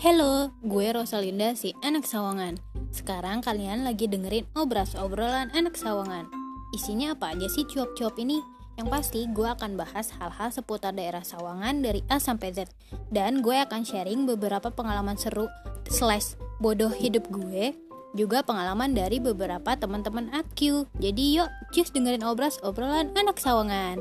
Hello, gue Rosalinda si anak Sawangan. Sekarang kalian lagi dengerin obras obrolan anak Sawangan. Isinya apa aja sih cuap-cuap ini? Yang pasti gue akan bahas hal-hal seputar daerah Sawangan dari A sampai Z. Dan gue akan sharing beberapa pengalaman seru slash bodoh hidup gue juga pengalaman dari beberapa teman-teman AQ. Jadi yuk, cus dengerin obras obrolan anak Sawangan.